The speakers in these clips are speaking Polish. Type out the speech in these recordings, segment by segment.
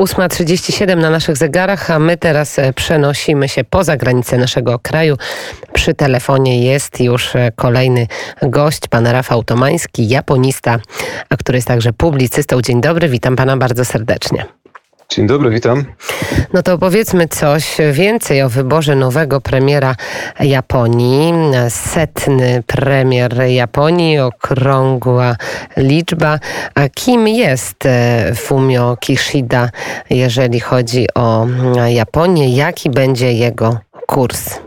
8.37 na naszych zegarach, a my teraz e, przenosimy się poza granicę naszego kraju. Przy telefonie jest już e, kolejny gość, pan Rafał Tomański, japonista, a który jest także publicystą. Dzień dobry, witam pana bardzo serdecznie. Dzień dobry, witam. No to opowiedzmy coś więcej o wyborze nowego premiera Japonii. Setny premier Japonii, okrągła liczba. A kim jest e, Fumio Kishida, jeżeli chodzi o Japonię? Jaki będzie jego kurs?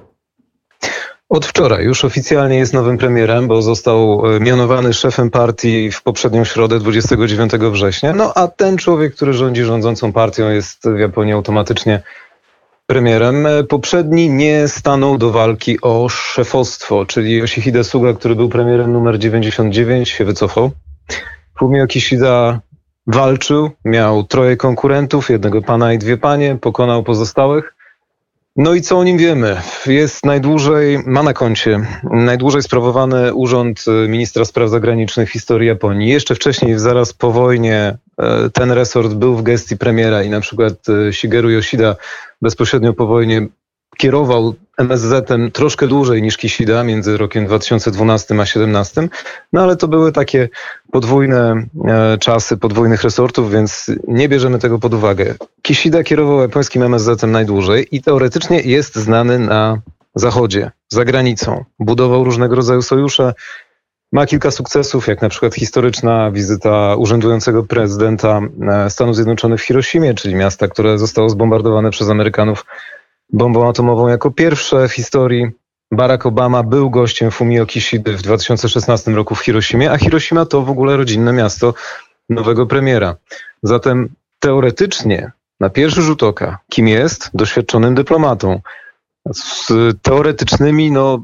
Od wczoraj już oficjalnie jest nowym premierem, bo został e, mianowany szefem partii w poprzednią środę 29 września. No a ten człowiek, który rządzi rządzącą partią jest w Japonii automatycznie premierem. E, poprzedni nie stanął do walki o szefostwo, czyli Yoshihide Suga, który był premierem numer 99 się wycofał. Fumio Kishida walczył, miał troje konkurentów, jednego pana i dwie panie, pokonał pozostałych. No i co o nim wiemy? Jest najdłużej, ma na koncie najdłużej sprawowany urząd y, ministra spraw zagranicznych w historii Japonii. Jeszcze wcześniej, zaraz po wojnie, e, ten resort był w gestii premiera i na przykład e, Shigeru Yoshida bezpośrednio po wojnie kierował MSZ-em troszkę dłużej niż Kishida, między rokiem 2012 a 2017, no ale to były takie podwójne e, czasy podwójnych resortów, więc nie bierzemy tego pod uwagę. Kishida kierował japońskim MSZ-em najdłużej i teoretycznie jest znany na zachodzie, za granicą. Budował różnego rodzaju sojusze, ma kilka sukcesów, jak na przykład historyczna wizyta urzędującego prezydenta e, Stanów Zjednoczonych w Hiroshimie, czyli miasta, które zostało zbombardowane przez Amerykanów bombą atomową jako pierwsze w historii. Barack Obama był gościem Fumio Kishidy w 2016 roku w Hiroshimie, a Hiroshima to w ogóle rodzinne miasto nowego premiera. Zatem teoretycznie, na pierwszy rzut oka, kim jest? Doświadczonym dyplomatą. Z teoretycznymi, no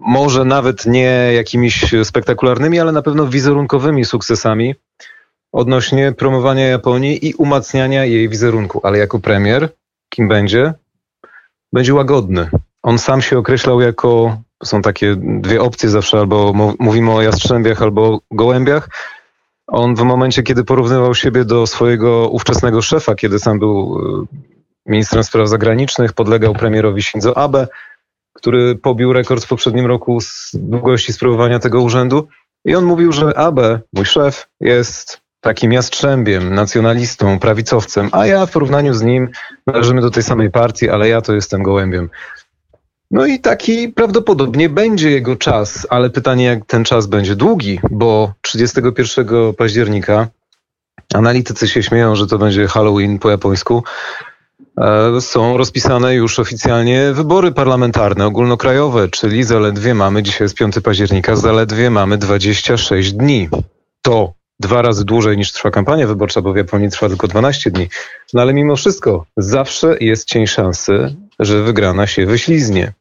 może nawet nie jakimiś spektakularnymi, ale na pewno wizerunkowymi sukcesami odnośnie promowania Japonii i umacniania jej wizerunku. Ale jako premier, kim będzie? Będzie łagodny. On sam się określał jako, są takie dwie opcje zawsze, albo mówimy o jastrzębiach, albo gołębiach. On w momencie, kiedy porównywał siebie do swojego ówczesnego szefa, kiedy sam był e, ministrem spraw zagranicznych, podlegał premierowi Shinzo Abe, który pobił rekord w poprzednim roku z długości sprawowania tego urzędu. I on mówił, że Abe, mój szef, jest takim jastrzębiem, nacjonalistą, prawicowcem, a ja w porównaniu z nim należymy do tej samej partii, ale ja to jestem gołębiem. No i taki prawdopodobnie będzie jego czas, ale pytanie, jak ten czas będzie długi, bo 31 października analitycy się śmieją, że to będzie Halloween po japońsku. E, są rozpisane już oficjalnie wybory parlamentarne, ogólnokrajowe, czyli zaledwie mamy, dzisiaj jest 5 października, zaledwie mamy 26 dni. To dwa razy dłużej niż trwa kampania wyborcza, bo w Japonii trwa tylko 12 dni. No ale mimo wszystko zawsze jest cień szansy, że wygrana się wyśliznie.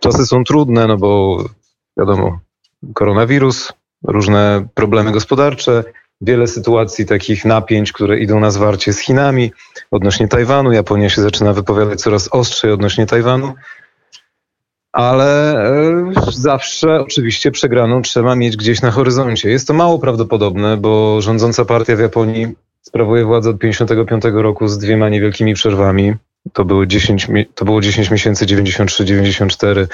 Czasy są trudne, no bo wiadomo, koronawirus, różne problemy gospodarcze, wiele sytuacji takich napięć, które idą na zwarcie z Chinami odnośnie Tajwanu. Japonia się zaczyna wypowiadać coraz ostrzej odnośnie Tajwanu ale e, zawsze oczywiście przegraną trzeba mieć gdzieś na horyzoncie. Jest to mało prawdopodobne, bo rządząca partia w Japonii sprawuje władzę od 55 roku z dwiema niewielkimi przerwami. To, były 10, to było 10 miesięcy 93-94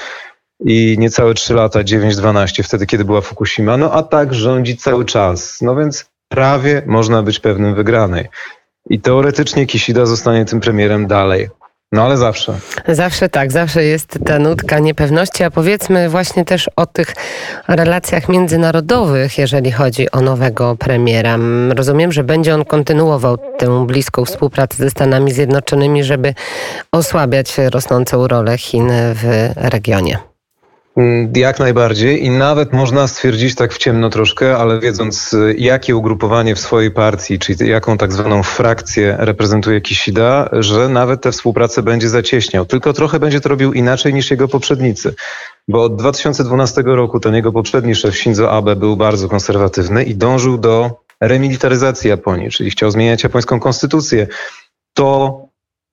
i niecałe 3 lata 9-12, wtedy kiedy była Fukushima. No a tak rządzi cały czas. No więc prawie można być pewnym wygranej. I teoretycznie Kishida zostanie tym premierem dalej. No ale zawsze. Zawsze tak, zawsze jest ta nutka niepewności, a powiedzmy właśnie też o tych relacjach międzynarodowych, jeżeli chodzi o nowego premiera. Rozumiem, że będzie on kontynuował tę bliską współpracę ze Stanami Zjednoczonymi, żeby osłabiać rosnącą rolę Chin w regionie. Mm, jak najbardziej i nawet można stwierdzić tak w ciemno troszkę, ale wiedząc y, jakie ugrupowanie w swojej partii, czyli jaką tak zwaną frakcję reprezentuje Kishida, że nawet tę współpracę będzie zacieśniał. Tylko trochę będzie to robił inaczej niż jego poprzednicy. Bo od 2012 roku ten jego poprzedni szef Shinzo Abe był bardzo konserwatywny i dążył do remilitaryzacji Japonii, czyli chciał zmieniać japońską konstytucję. To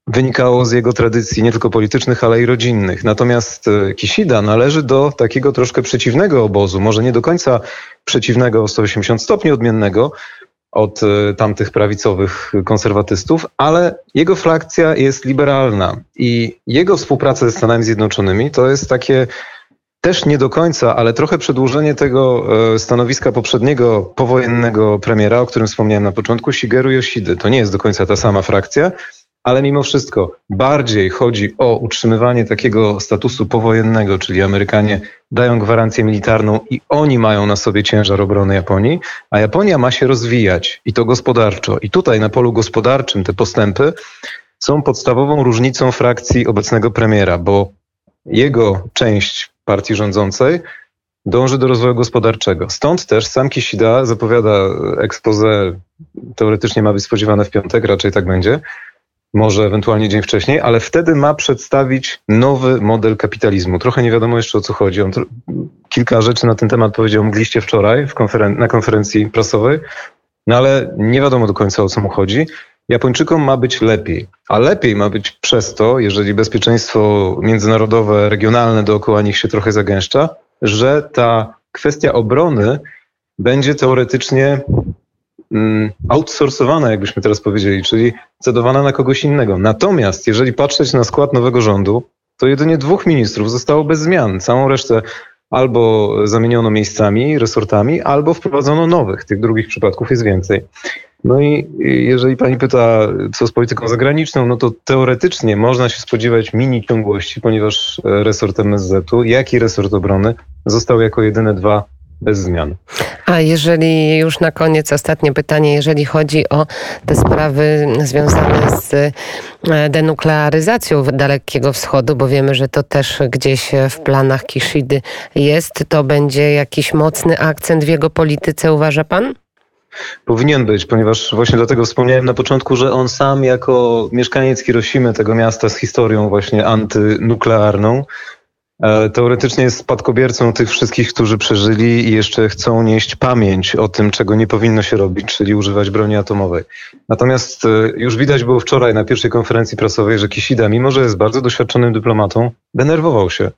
wynikało z jego tradycji nie tylko politycznych, ale i rodzinnych. Natomiast e, Kishida należy do takiego troszkę przeciwnego obozu, może nie do końca przeciwnego o 180 stopni odmiennego, od e, tamtych prawicowych konserwatystów, ale jego frakcja jest liberalna i jego współpraca ze Stanami Zjednoczonymi to jest takie też nie do końca, ale trochę przedłużenie tego e, stanowiska poprzedniego powojennego premiera, o którym wspomniałem na początku, Shigeru Yoshidy. To nie jest do końca ta sama frakcja, ale mimo wszystko bardziej chodzi o utrzymywanie takiego statusu powojennego, czyli Amerykanie dają gwarancję militarną i oni mają na sobie ciężar obrony Japonii, a Japonia ma się rozwijać i to gospodarczo. I tutaj na polu gospodarczym te postępy są podstawową różnicą frakcji obecnego premiera, bo jego część partii rządzącej dąży do rozwoju gospodarczego. Stąd też sam Kishida zapowiada expose, teoretycznie ma być spodziewane w piątek, raczej tak będzie, może ewentualnie dzień wcześniej, ale wtedy ma przedstawić nowy model kapitalizmu. Trochę nie wiadomo jeszcze o co chodzi. On kilka rzeczy na ten temat powiedział mgliście wczoraj konferen na konferencji prasowej, no ale nie wiadomo do końca o co mu chodzi. Japończykom ma być lepiej, a lepiej ma być przez to, jeżeli bezpieczeństwo międzynarodowe, regionalne dookoła nich się trochę zagęszcza, że ta kwestia obrony będzie teoretycznie outsourcowana, jakbyśmy teraz powiedzieli, czyli cedowana na kogoś innego. Natomiast jeżeli patrzeć na skład nowego rządu, to jedynie dwóch ministrów zostało bez zmian. Całą resztę albo zamieniono miejscami, resortami, albo wprowadzono nowych. Tych drugich przypadków jest więcej. No i jeżeli pani pyta, co z polityką zagraniczną, no to teoretycznie można się spodziewać mini ciągłości, ponieważ resort MSZ-u, jak i resort obrony zostały jako jedyne dwa bez zmian. A jeżeli już na koniec ostatnie pytanie, jeżeli chodzi o te sprawy związane z e, denuklearyzacją Dalekiego Wschodu, bo wiemy, że to też gdzieś w planach Kishidy jest, to będzie jakiś mocny akcent w jego polityce, uważa pan? Powinien być, ponieważ właśnie dlatego wspomniałem na początku, że on sam jako mieszkaniec Hiroshimy, tego miasta z historią właśnie antynuklearną, teoretycznie jest spadkobiercą tych wszystkich, którzy przeżyli i jeszcze chcą nieść pamięć o tym, czego nie powinno się robić, czyli używać broni atomowej. Natomiast e, już widać było wczoraj na pierwszej konferencji prasowej, że Kishida, mimo że jest bardzo doświadczonym dyplomatą, denerwował się.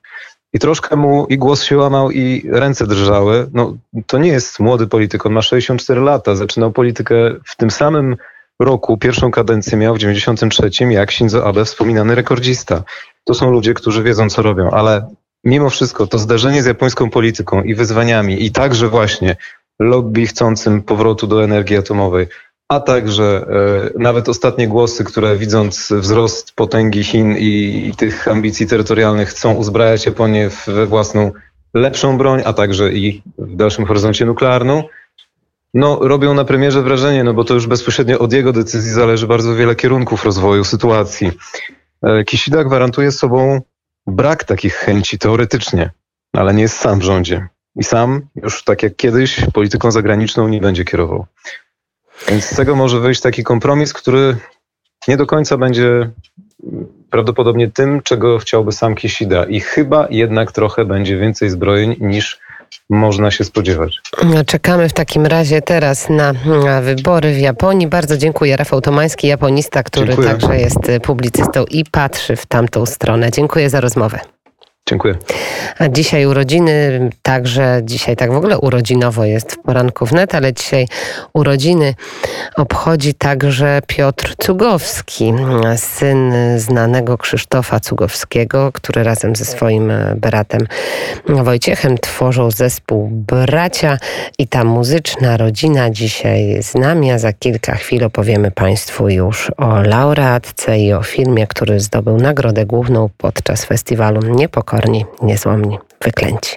I troszkę mu i głos się łamał, i ręce drżały. No, to nie jest młody polityk, on ma 64 lata. Zaczynał politykę w tym samym roku, pierwszą kadencję miał w 93, jak Shinzo Abe, wspominany rekordzista. To są ludzie, którzy wiedzą, co robią, ale mimo wszystko to zdarzenie z japońską polityką i wyzwaniami, i także właśnie lobby chcącym powrotu do energii atomowej, a także e, nawet ostatnie głosy, które widząc wzrost potęgi Chin i, i tych ambicji terytorialnych chcą uzbrajać Japonię we własną lepszą broń, a także i w dalszym horyzoncie nuklearną, no, robią na premierze wrażenie, no bo to już bezpośrednio od jego decyzji zależy bardzo wiele kierunków rozwoju sytuacji. E, Kishida gwarantuje sobą brak takich chęci teoretycznie, ale nie jest sam w rządzie. I sam, już tak jak kiedyś, polityką zagraniczną nie będzie kierował. Więc z tego może wyjść taki kompromis, który nie do końca będzie prawdopodobnie tym, czego chciałby sam Kishida. I chyba jednak trochę będzie więcej zbrojeń niż można się spodziewać. Czekamy w takim razie teraz na, na wybory w Japonii. Bardzo dziękuję. Rafał Tomański, japonista, który dziękuję. także jest publicystą i patrzy w tamtą stronę. Dziękuję za rozmowę. Dziękuję. A dzisiaj urodziny, także dzisiaj tak w ogóle urodzinowo jest w poranku wnet, ale dzisiaj urodziny obchodzi także Piotr Cugowski, syn znanego Krzysztofa Cugowskiego, który razem ze swoim bratem Wojciechem tworzą zespół Bracia i ta muzyczna rodzina dzisiaj z nami, a za kilka chwil opowiemy Państwu już o laureatce i o filmie, który zdobył nagrodę główną podczas festiwalu Niepokoju pokorni, niezłomni, wyklęci.